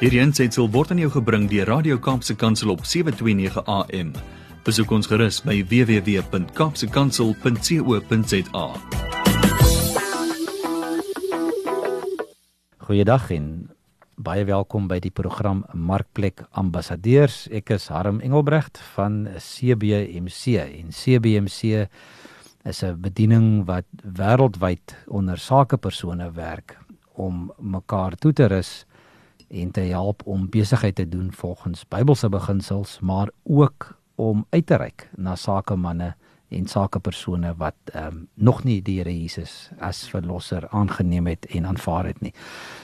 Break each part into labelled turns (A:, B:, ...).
A: Hierdie aanseit word aan jou gebring deur Radio Kaapse Kansel op 7:29 AM. Besoek ons gerus by www.kapsekansel.co.za.
B: Goeiedag en baie welkom by die program Markplek Ambassadeurs. Ek is Harm Engelbrecht van CBMC en CBMC is 'n bediening wat wêreldwyd onder sakepersone werk om mekaar toe te rus en te help om besigheid te doen volgens Bybelse beginsels, maar ook om uit te reik na sakemanne en sakepersone wat ehm um, nog nie die Here Jesus as verlosser aangeneem het en aanvaar het nie.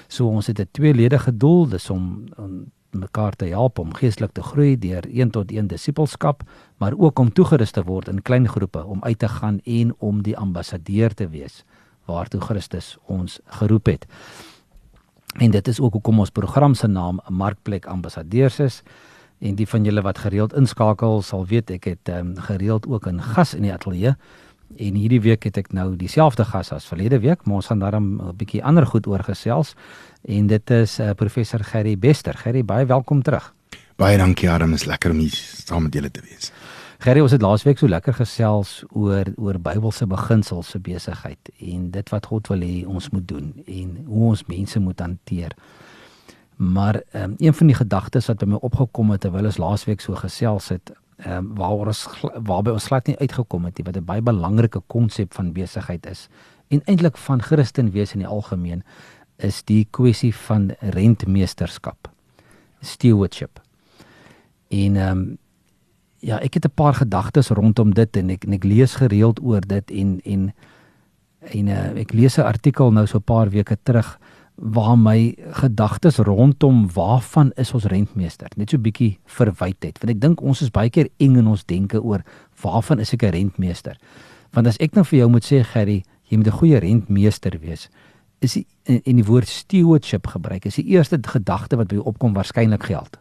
B: So ons het 'n tweeledige doel, dis om, om mekaar te help om geestelik te groei deur een tot een disippelskap, maar ook om toegerus te word in klein groepe om uit te gaan en om die ambassadeur te wees waartoe Christus ons geroep het. En dit is ook hoekom ons program se naam Markplek Ambassadeurs is. En die van julle wat gereeld inskakel sal weet ek het um, gereeld ook 'n gas in die ateljee. En hierdie week het ek nou dieselfde gas as verlede week, maar ons gaan daarom 'n bietjie ander goed oor gesels. En dit is uh, professor Gerry Bester. Gerry, baie welkom terug.
C: Baie dankie Adam, is lekker om hier saam met julle te wees.
B: Gerry, ons het laasweek so lekker gesels oor oor Bybelse beginsels vir besigheid en dit wat God wil hê ons moet doen en hoe ons mense moet hanteer. Maar um, een van die gedagtes wat by my opgekom het terwyl ons laasweek so gesels het, ehm um, waar ons waarby ons glad nie uitgekom het nie wat 'n baie belangrike konsep van besigheid is en eintlik van Christen wees in die algemeen is die kwessie van rentmeesterskap. Stewardship. En ehm um, ja, ek het 'n paar gedagtes rondom dit en ek en ek lees gereeld oor dit en en en uh, ek lees 'n artikel nou so 'n paar weke terug waar my gedagtes rondom waarvan is ons rentmeester net so bietjie verwyd het. Want ek dink ons is baie keer eng in ons denke oor waarvan is ek 'n rentmeester? Want as ek nou vir jou moet sê Gerry jy moet 'n goeie rentmeester wees is die, en, en die woord stewardship gebruik is die eerste gedagte wat by jou opkom waarskynlik geld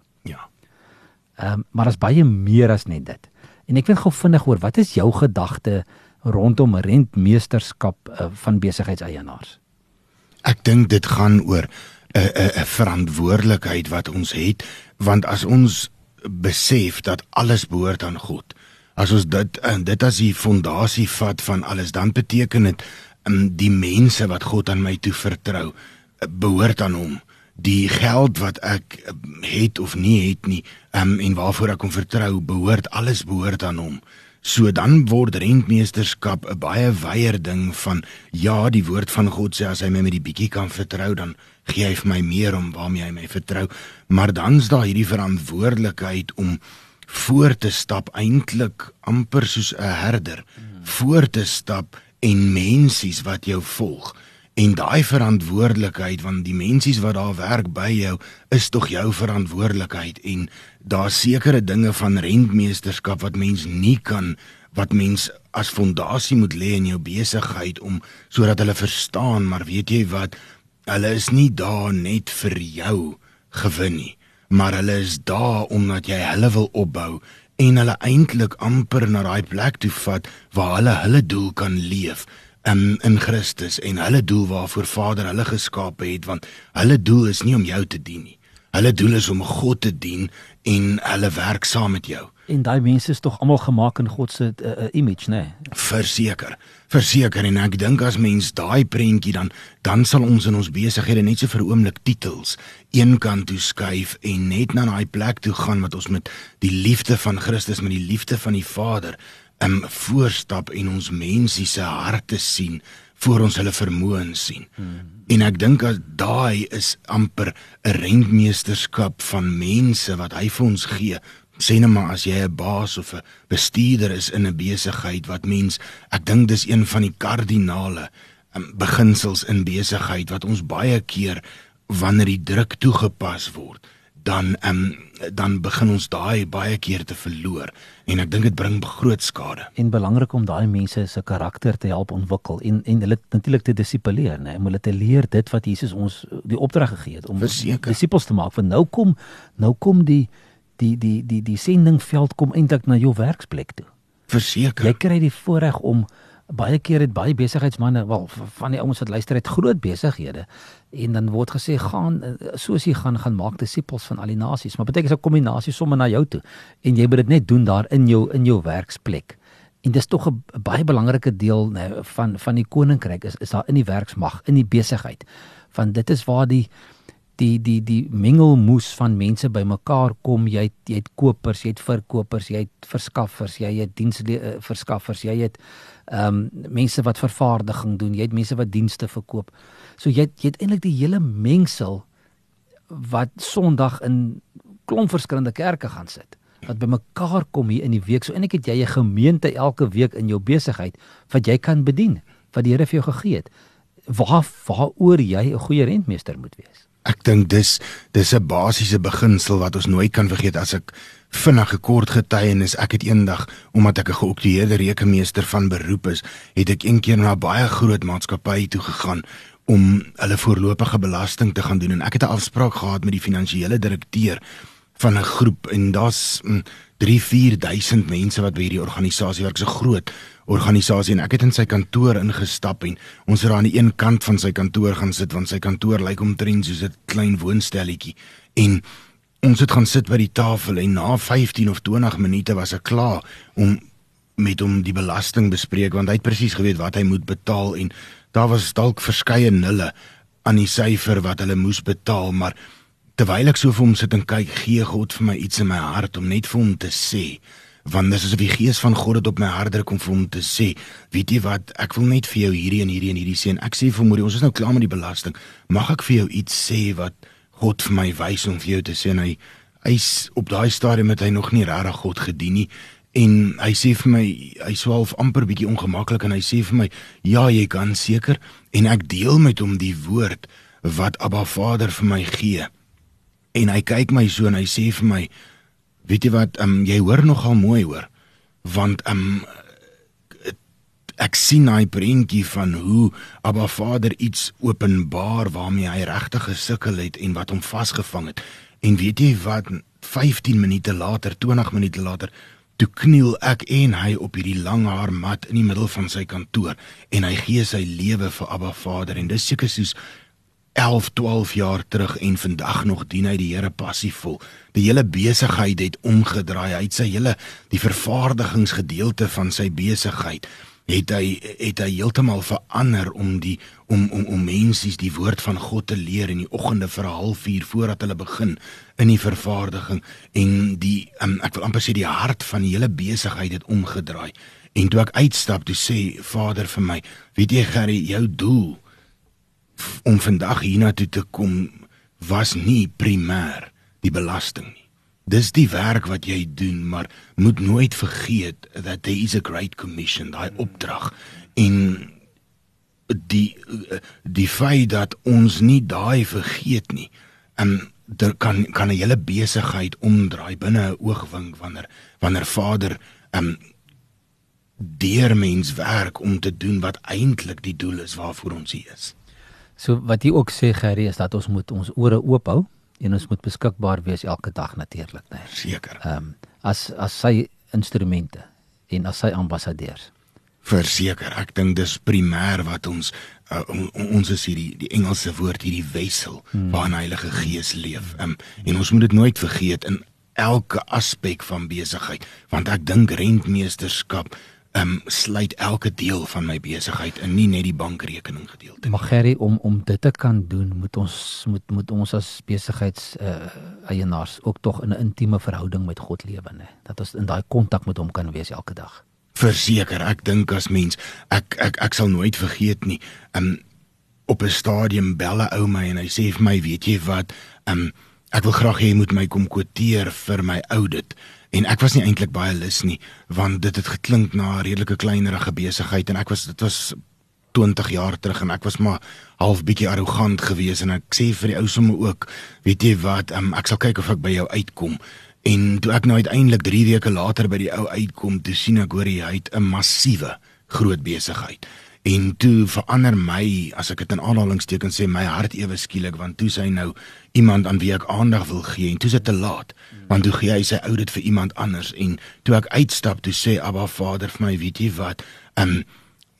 B: Ehm um, maar as baie meer as net dit. En ek wil gou vinnig hoor wat is jou gedagte rondom rentmeesterskap uh, van besigheidseienaars?
C: Ek dink dit gaan oor 'n 'n 'n verantwoordelikheid wat ons het want as ons besef dat alles behoort aan God. As ons dit en dit as die fondasie vat van alles dan beteken dit um, die mense wat God aan my toe vertrou uh, behoort aan hom die geld wat ek eh, het of nie het nie um, en waarvoor ek hom vertrou behoort alles behoort aan hom. So dan word rentmeesterskap 'n baie wyeer ding van ja die woord van God sê as hy my met die bietjie kan vertrou dan gee hy vir my meer om waarmee hy my vertrou. Maar dan's daar hierdie verantwoordelikheid om voor te stap eintlik amper soos 'n herder hmm. voor te stap en mensies wat jou volg En daai verantwoordelikheid van die mensies wat daar werk by jou is tog jou verantwoordelikheid en daar sekere dinge van rentmeesterskap wat mens nie kan wat mens as fondasie moet lê in jou besigheid om sodat hulle verstaan maar weet jy wat? Hulle is nie daar net vir jou gewin nie maar hulle is daar omdat jy hulle wil opbou en hulle eintlik amper na daai plek toe vat waar hulle hulle doel kan leef um, in Christus en hulle doel waarvoor Vader hulle geskaap het want hulle doel is nie om jou te dien nie. Hulle doel is om God te dien en hulle werk saam met jou.
B: En daai mense is tog almal gemaak in God se uh, uh, image, né? Nee?
C: Verseker. Verseker en ek dink as mens daai prentjie dan dan sal ons in ons besighede net so vir 'n oomblik titels een kant toe skuif en net na daai plek toe gaan wat ons met die liefde van Christus met die liefde van die Vader um, voorstap en ons mense se harte sien voor ons hulle vermoëns sien. Hmm. En ek dink dat daai is amper 'n rentmeesterskap van mense wat hy vir ons gee. Sê net maar as jy 'n baas of 'n bestuurder is in 'n besigheid wat mens, ek dink dis een van die kardinale um, beginsels in besigheid wat ons baie keer wanneer die druk toegepas word dan um, dan begin ons daai baie keer te verloor en ek dink dit bring groot skade.
B: En belangrik om daai mense se karakter te help ontwikkel en en hulle natuurlik te dissiplineer, nê, om hulle te leer dit wat Jesus ons die opdrag gegee het om disippels te maak. Want nou kom nou kom die die die die die sendingveld kom eintlik na jou werksplek toe.
C: Verseker.
B: Jy kry die voorreg om baie keer het baie besigheidsmense, wel van die ouens wat luister het groot besighede en dan word gesê gaan soos jy gaan gaan maak disippels van al die nasies, maar beteken is 'n kombinasie sommer na jou toe en jy moet dit net doen daar in jou in jou werksplek. En dis tog 'n baie belangrike deel nee, van van die koninkryk is is daar in die werksmag, in die besigheid. Van dit is waar die die die die mengelmoes van mense bymekaar kom jy het, jy het kopers jy het verkopers jy het verskaffers jy het diensverskaffers jy het ehm um, mense wat vervaardiging doen jy het mense wat dienste verkoop. So jy het, jy het eintlik die hele mengsel wat Sondag in klomp verskillende kerke gaan sit wat bymekaar kom hier in die week. So eintlik het jy 'n gemeente elke week in jou besigheid wat jy kan bedien wat die Here vir jou gegee het. Waar waaroor jy 'n goeie rentmeester moet wees
C: Ek dink dis dis 'n basiese beginsel wat ons nooit kan vergeet as ek vinnige kort getuienis ek het eendag omdat ek 'n geoktroeëerde rekenmeester van beroep is, het ek eendag na 'n baie groot maatskappy toe gegaan om hulle voorlopige belasting te gaan doen en ek het 'n afspraak gehad met die finansiële direkteur van 'n groep en daar's 3 4000 mense wat by hierdie organisasie werk. 'n groot organisasie en ek het in sy kantoor ingestap en ons het daar aan die een kant van sy kantoor gaan sit want sy kantoor lyk omtrent soos 'n klein woonstelletjie. En ons het gaan sit by die tafel en na 15 of 20 minute was ek klaar om met hom die belasting bespreek want hy het presies geweet wat hy moet betaal en daar was dalk verskeie nulle aan die syfer wat hulle moes betaal maar terwyl ek so vir hom sit en kyk gee God vir my iets in my hart om net vir hom te sê want dis asof die gees van God dit op my hart druk om vir hom te sê, weet jy wat, ek wil net vir jou hierdie en hierdie en hierdie sê en ek sê vir môre, ons is nou klaar met die belasting. Mag ek vir jou iets sê wat God vir my wys om vir jou te sê? En hy hy's op daai stadium het hy nog nie regtig God gedien nie. En hy sê vir my hy swaalf amper bietjie ongemaklik en hy sê vir my ja jy kan seker. En ek deel met hom die woord wat Abba Vader vir my gee. En hy kyk my so en hy sê vir my Weet jy wat, um, jy hoor nogal mooi hoor. Want um ek sien hy prentjie van hoe Abba Vader iets openbaar waarmee hy regtig gesukkel het en wat hom vasgevang het. En weet jy wat, 15 minute later, 20 minute later, toe kniel ek en hy op hierdie lang haar mat in die middel van sy kantoor en hy gee sy lewe vir Abba Vader en dis seker soos 11, 12 jaar terug en vandag nog dien hy die Here passievol. Die hele besigheid het omgedraai. Hy het sy hele die vervaardigingsgedeelte van sy besigheid het hy het hy heeltemal verander om die om om om mense die woord van God te leer in die oggende vir 'n halfuur voordat hulle begin in die vervaardiging en die um, ek wil amper sê die hart van die hele besigheid het omgedraai. En toe ek uitstap, toe sê Vader vir my, weet jy Gerry, jou doel om vandag hiernatoe te kom was nie primêr die belasting nie. Dis die werk wat jy doen, maar moet nooit vergeet that there is a great commission, daai opdrag en die die feit dat ons nie daai vergeet nie. Um daar kan kan 'n hele besigheid omdraai binne 'n oogwink wanneer wanneer Vader um deur mens werk om te doen wat eintlik die doel is waarvoor ons hier is.
B: So wat jy ook sê Gerry is dat ons moet ons ore oop hou en ons moet beskikbaar wees elke dag natuurlik, né?
C: Nee. Seker.
B: Ehm um, as as sy instrumente en as sy ambassadeurs.
C: Verseker, ek dink dis primêr wat ons uh, on, ons is hierdie die Engelse woord hierdie wessel hmm. waarin Heilige Gees leef. Ehm um, en ons moet dit nooit vergeet in elke aspek van besigheid, want ek dink rentmeesterskap um, sluit elke deel van my besigheid in nie net die bankrekening gedeelte.
B: Maar Gerry om om dit te kan doen, moet ons moet moet ons as besigheids uh, eienaars ook tog in 'n intieme verhouding met God lewe, né? Dat ons in daai kontak met hom kan wees elke dag.
C: Verseker, ek dink as mens, ek ek ek sal nooit vergeet nie. Um op 'n stadium belle ou my en hy sê vir my, weet jy wat, um ek wil graag hê jy moet my kom kwoteer vir my audit en ek was nie eintlik baie lus nie want dit het geklink na 'n redelike kleinerige besigheid en ek was dit was 20 jaar terug en ek was maar half bietjie arrogant geweest en ek sê vir die ou somme ook weet jy wat um, ek sal kyk of ek by jou uitkom. En toe ek nou uiteindelik 3 weke later by die ou uitkom toe sien ek hoor hy het 'n massiewe groot besigheid En toe verander my, as ek dit in aanhalingstekens sê, my hart ewe skielik want toe sy nou iemand aan wie ek aandag wil gee en toe is dit te laat. Want toe gee hy sy oudit vir iemand anders en toe ek uitstap toe sê Abba Vader vir my, weet jy wat? Um,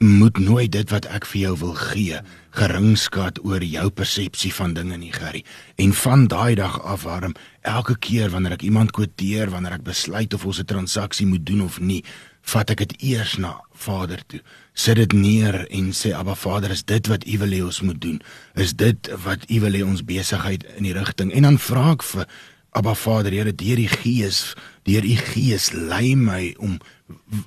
C: moet nooit dit wat ek vir jou wil gee geringskat oor jou persepsie van dinge nie, Gerry. En van daai dag af waarom elke keer wanneer ek iemand kwoteer, wanneer ek besluit of ons 'n transaksie moet doen of nie, vat ek dit eers na Vader toe. Sit dit neer en sê Abba Vader, is dit wat U wil hê ons moet doen? Is dit wat U wil hê ons besigheid in die rigting? En dan vra ek vir Abba Vader, Here, deur die Gees, deur U Gees lei my om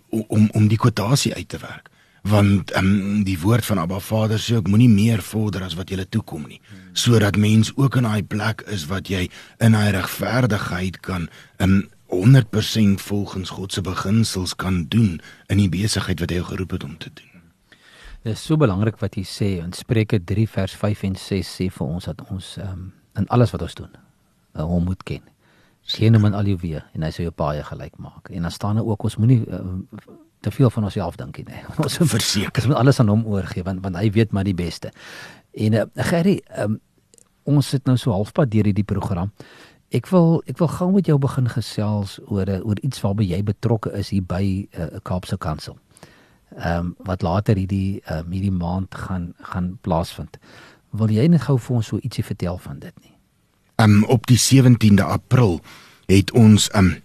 C: om om die kwotasie uit te werk want um, die woord van Abba Vader sê ook moenie meer vorder as wat jy toekom nie sodat mens ook in daai plek is wat jy in daai regverdigheid kan in 100% volgens God se beginsels kan doen in die besigheid wat hy geroep het om te doen.
B: Dit is so belangrik wat jy sê in Spreuke 3 vers 5 en 6 sê vir ons dat ons um, in alles wat ons doen uh, hom moet ken. Sien hom in al jou weë en hy sal jou paai gelyk maak. En dan staan daar ook ons moenie uh, te veel van onsself dink nie. Ons moet verseker ons moet alles aan hom oorgee want want hy weet maar die beste. En uh, Gerry, um, ons sit nou so halfpad deur hierdie program. Ek wil ek wil gou met jou begin gesels oor eh, oor iets waarby jy betrokke is hier by 'n uh, eh, Kaapse Kansel. Ehm um, wat later hierdie ehm um, hierdie maand gaan gaan plaasvind. Wil jy net gou vir ons so ietsie vertel van dit nie?
C: Ehm um, op die 17de April het ons ehm um,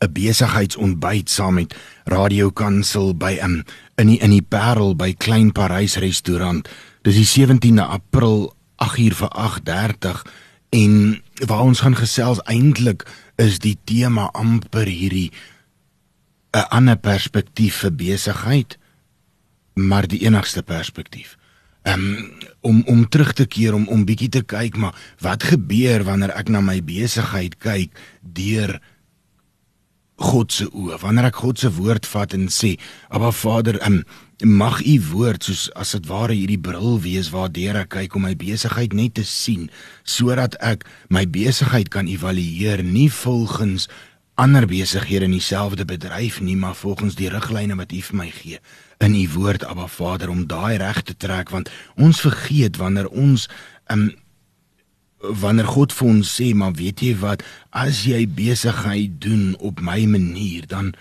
C: 'n besigheidsontbyt saam met Radio Kansel by um, in die, in die Parel by Klein Parys restaurant. Dis die 17de April 8uur vir 8:30 en waar ons gaan gesels eintlik is die tema amper hierdie 'n ander perspektief vir besigheid maar die enigste perspektief. Um, om om terug te keer om om bietjie te kyk maar wat gebeur wanneer ek na my besigheid kyk deur God se oë. Wanneer ek God se woord vat en sê, "Aba Vader, um, mag U woord soos as dit ware hierdie bril wees waardeur ek kyk om my besigheid net te sien, sodat ek my besigheid kan evalueer nie volgens ander besighede in dieselfde bedryf nie, maar volgens die riglyne wat U vir my gee in U woord, Aba Vader, om daai reg te trek want ons vergeet wanneer ons um, wanneer God vir ons sê, maar weet jy wat, as jy besigheid doen op my manier, dan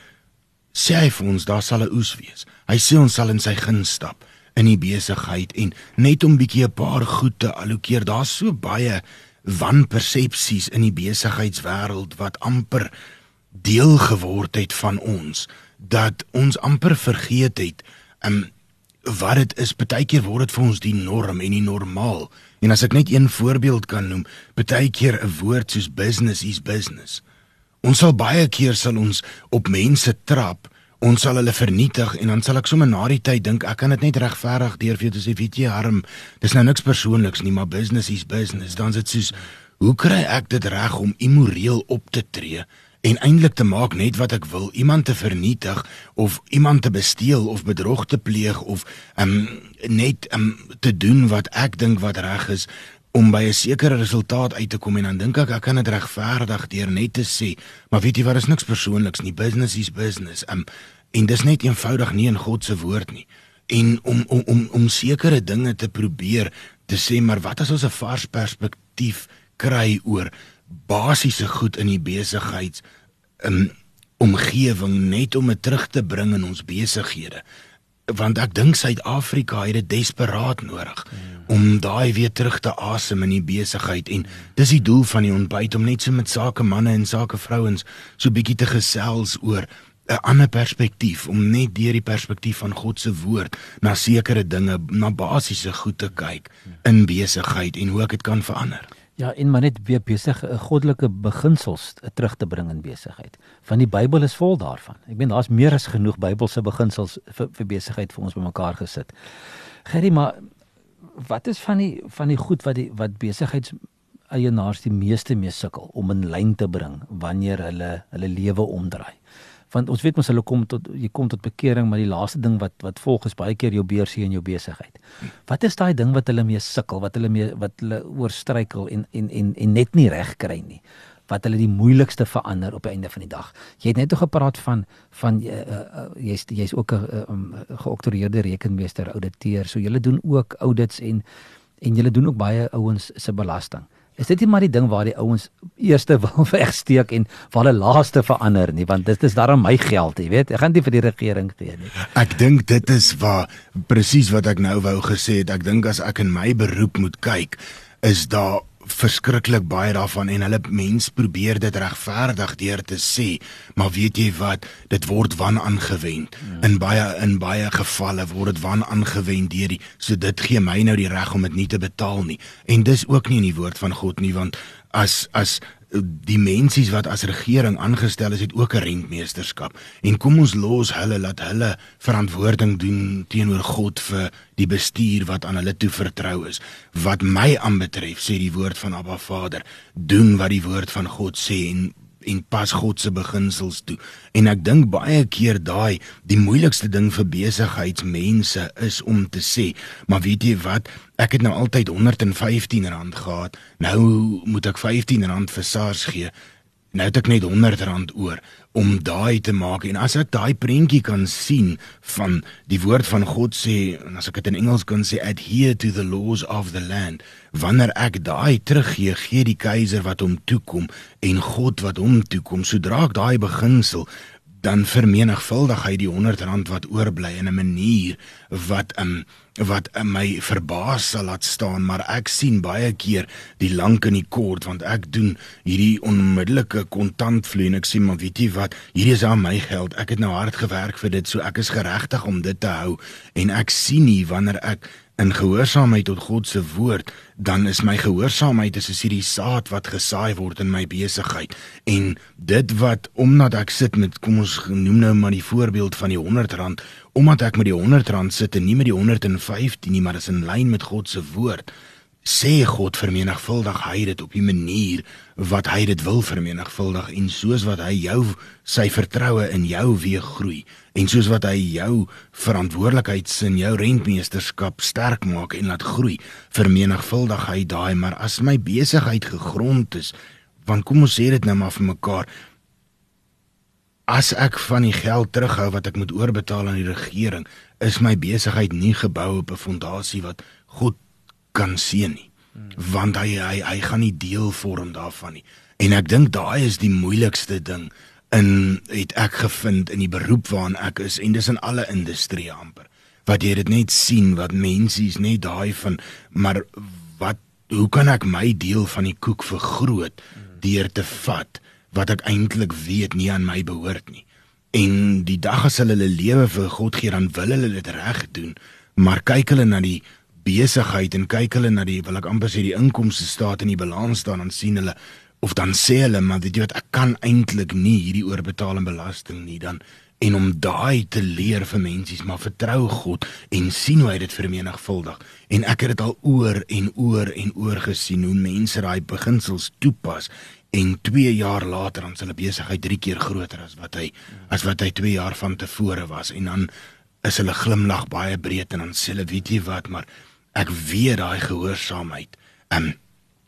C: sê hy vir ons daar sal 'n oes wees. Hy sê ons sal in sy guns stap in die besigheid en net om bietjie 'n paar goed te allokeer. Daar's so baie wanpersepsies in die besigheidswêreld wat amper deel geword het van ons dat ons amper vergeet het um, wat dit is. Partykeer word dit vir ons die norm en die normaal. En as ek net een voorbeeld kan noem, baie keer 'n woord soos business is business. Ons sal baie keer sal ons op mense trap, ons sal hulle vernietig en dan sal ek sommer na die tyd dink ek kan dit net regverdig deur vir jou te sê weet jy harm, dis nou niks persoonliks nie, maar business is business. Dan is dit soos hoe kry ek dit reg om immoreel op te tree? En eintlik te maak net wat ek wil, iemand te vernietig of iemand te besteel of bedrog te pleeg of um, net um, te doen wat ek dink wat reg is om by 'n sekere resultaat uit te kom en dan dink ek ek kan dit regverdig deur net te sê, maar weet jy wat is niks persoonliks nie, business is business. Um, en dis net eenvoudig nie in God se woord nie. En om om om om sekere dinge te probeer te sê, maar wat as ons 'n vars perspektief kry oor basiese goed in die besigheids um, omgewing net om dit terug te bring in ons besighede want ek dink Suid-Afrika het dit desperaat nodig om daai weer terug te asem in die besigheid en dis die doel van die ontbyt om net so met sake manne en sake vrouens so bietjie te gesels oor 'n ander perspektief om net deur die perspektief van God se woord na sekere dinge na basiese goed te kyk in besigheid en hoe ek dit kan verander.
B: Ja, en maar net weer besig 'n goddelike beginsels terug te bring in besigheid. Van die Bybel is vol daarvan. Ek meen daar's meer as genoeg Bybelse beginsels vir, vir besigheid vir ons bymekaar gesit. Gerry, maar wat is van die van die goed wat die wat besigheids eienaars die meeste mee sukkel om in lyn te bring wanneer hulle hulle lewe omdraai? Want ons weet mos hulle kom tot jy kom tot bekering maar die laaste ding wat wat volg is baie keer jou beursie en jou besigheid. Wat is daai ding wat hulle mee sukkel, wat hulle mee wat hulle oorstruikel en en en en net nie reg kry nie? wat hulle die moeilikste verander op die einde van die dag. Jy het net toe gepraat van van uh, uh, jy's jy's ook 'n uh, um, geoktroeëerde rekenmeester, ouditeur. So jy doen ook audits en en jy doen ook baie ouens se belasting. Is dit nie maar die ding waar die ouens eerste wil wegsteek en waar hulle laaste verander nie, want dit is daarom my geld, jy weet. Ek gaan nie vir die regering gee nie.
C: Ek dink dit is waar presies wat ek nou wou gesê het. Ek dink as ek in my beroep moet kyk, is daar verskriklik baie daarvan en hulle mens probeer dit regverdig deur te sê maar weet jy wat dit word wan aangewend hmm. in baie in baie gevalle word dit wan aangewend deur die so dit gee my nou die reg om dit nie te betaal nie en dis ook nie in die woord van God nie want as as die mensies wat as regering aangestel is het ook 'n rentmeesterskap. En kom ons los hulle laat hulle verantwoording doen teenoor God vir die bestuur wat aan hulle toe vertrou is. Wat my aanbetref sê die woord van Abba Vader doen wat die woord van God sê en en pas God se beginsels toe. En ek dink baie keer daai die moeilikste ding vir besigheidsmense is om te sê, maar weet jy wat, ek het nou altyd R115 gehad. Nou moet ek R15 vir SARS gee. Nou het ek net R100 oor om daai te maak en as ek daai prentjie kan sien van die woord van God sê en as ek dit in Engels kan sê adhere to the laws of the land. Wanneer ek daai teruggee gee die keiser wat hom toekom en God wat hom toekom. Sodra ek daai beginsel dan vermenigvuldig hy die 100 rand wat oorbly in 'n manier wat um, wat my verbaas sal laat staan maar ek sien baie keer die lank in die kort want ek doen hierdie onmiddellike kontantvloei en ek sê maar weet jy wat hierdie is aan my geld ek het nou hard gewerk vir dit so ek is geregtig om dit te hou en ek sien nie wanneer ek in gehoorsaamheid tot God se woord, dan is my gehoorsaamheid is hierdie saad wat gesaai word in my besigheid. En dit wat omdat ek sit met kom ons noem nou maar die voorbeeld van die 100 rand, omdat ek met die 100 rand sit en nie met die 115 nie, maar is in lyn met God se woord sê God vermenigvuldig hy dit op die manier wat hy dit wil vermenigvuldig en soos wat hy jou sy vertroue in jou weer groei en soos wat hy jou verantwoordelikheidsin jou rentmeesterskap sterk maak en laat groei vermenigvuldig hy daai maar as my besigheid gegrond is want kom ons sê dit nou maar vir mekaar as ek van die geld terughou wat ek moet oorbetaal aan die regering is my besigheid nie gebou op 'n fondasie wat God kan sien nie want hy hy hy gaan nie deel vorm daarvan nie. En ek dink daai is die moeilikste ding in het ek gevind in die beroep waarna ek is en dis in alle industrieë amper wat jy dit net sien wat mense is net daai van maar wat hoe kan ek my deel van die koek vergroot deur te vat wat ek eintlik weet nie aan my behoort nie? En die dag as hulle hulle lewe vir God gee dan wil hulle dit reg doen maar kyk hulle na die besigheid en kyk hulle na die wil ek amper sê die inkomste staat in die balans staan dan sien hulle of dan sê hulle maar weet jy wat ek kan eintlik nie hierdie oorbetaling belasting nie dan en om daai te leer vir mensies maar vertrou God en sien hoe hy dit vermenigvuldig. En ek het dit al oor en oor en oor gesien hoe mense daai beginsels toepas en 2 jaar later dan is hulle besigheid 3 keer groter as wat hy as wat hy 2 jaar van tevore was. En dan is hulle glimlag baie breed en dan sê hulle weet jy wat maar ek weet daai gehoorsaamheid. Ehm um,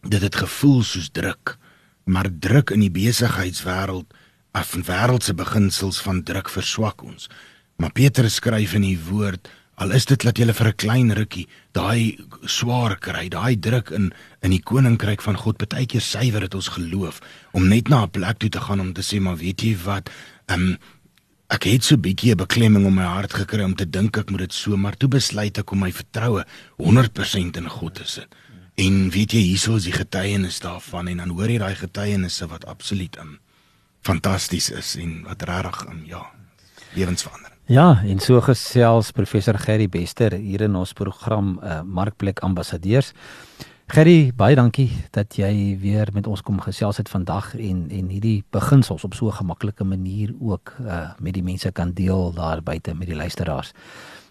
C: dit het gevoel soos druk, maar druk in die besigheidswêreld af en wêreldse beginsels van druk verswak ons. Maar Petrus skryf in die woord Al is dit dat jy vir 'n klein rukkie daai swaar kry, daai druk in in die koninkryk van God baie keer suiwer dit ons geloof om net na 'n plek toe te gaan om te sê maar weet jy wat, ehm um, Ek het so 'n bietjie 'n beklemming om my hart gekry om te dink ek moet dit so, maar toe besluit ek om my vertroue 100% in God te sit. En weet jy, hierso is die getuienis daarvan en dan hoor jy daai getuienisse wat absoluut um, fantasties is en wat regtig um, ja, lewensverander.
B: Ja, en so gesels professor Gerry Bester hier in ons program uh, Markplek Ambassadeurs. Gerry, baie dankie dat jy weer met ons kom gesels het vandag en en hierdie beginsels op so 'n gemaklike manier ook uh met die mense kan deel daar buite met die luisteraars.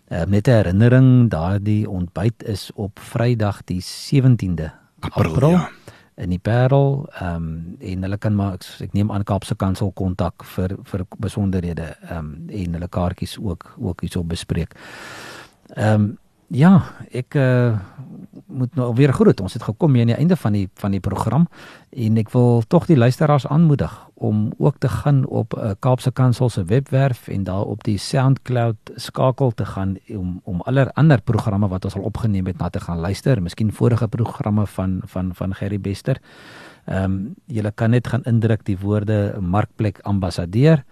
B: Uh met 'n herinnering, daardie ontbyt is op Vrydag die 17de April, April ja. in die Parel. Ehm um, en hulle kan maar ek, ek neem aan Kaapse Kansel kontak vir vir besonderhede ehm um, en hulle kaartjies ook ook hierso bespreek. Ehm um, Ja, ek uh, moet nou weer groet. Ons het gekom hier aan die einde van die van die program en ek wil tog die luisteraars aanmoedig om ook te gaan op uh, Kaapse Kansel se webwerf en daar op die SoundCloud skakel te gaan om om aller ander programme wat ons al opgeneem het na te gaan luister, miskien vorige programme van van van Gerry Bester. Ehm um, jy kan net gaan indruk die woorde markplek ambassadeur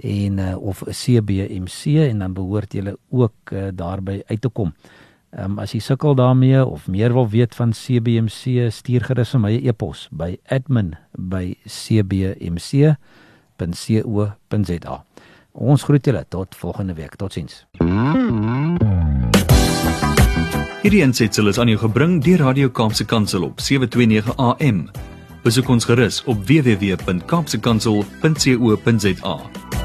B: en uh, of 'n CBMC en dan behoort jy ook uh, daarby uit te kom. Ehm um, as jy sukkel daarmee of meer wil weet van CBMC, stuur gerus vir my 'n e-pos by admin@cbmc.co.za. Ons groet julle tot volgende week. Totsiens.
A: Hierdie aansetsel is aan jou gebring deur Radio Kaapse Kansel op 729 AM. Besoek ons gerus op www.kaapsekansel.co.za.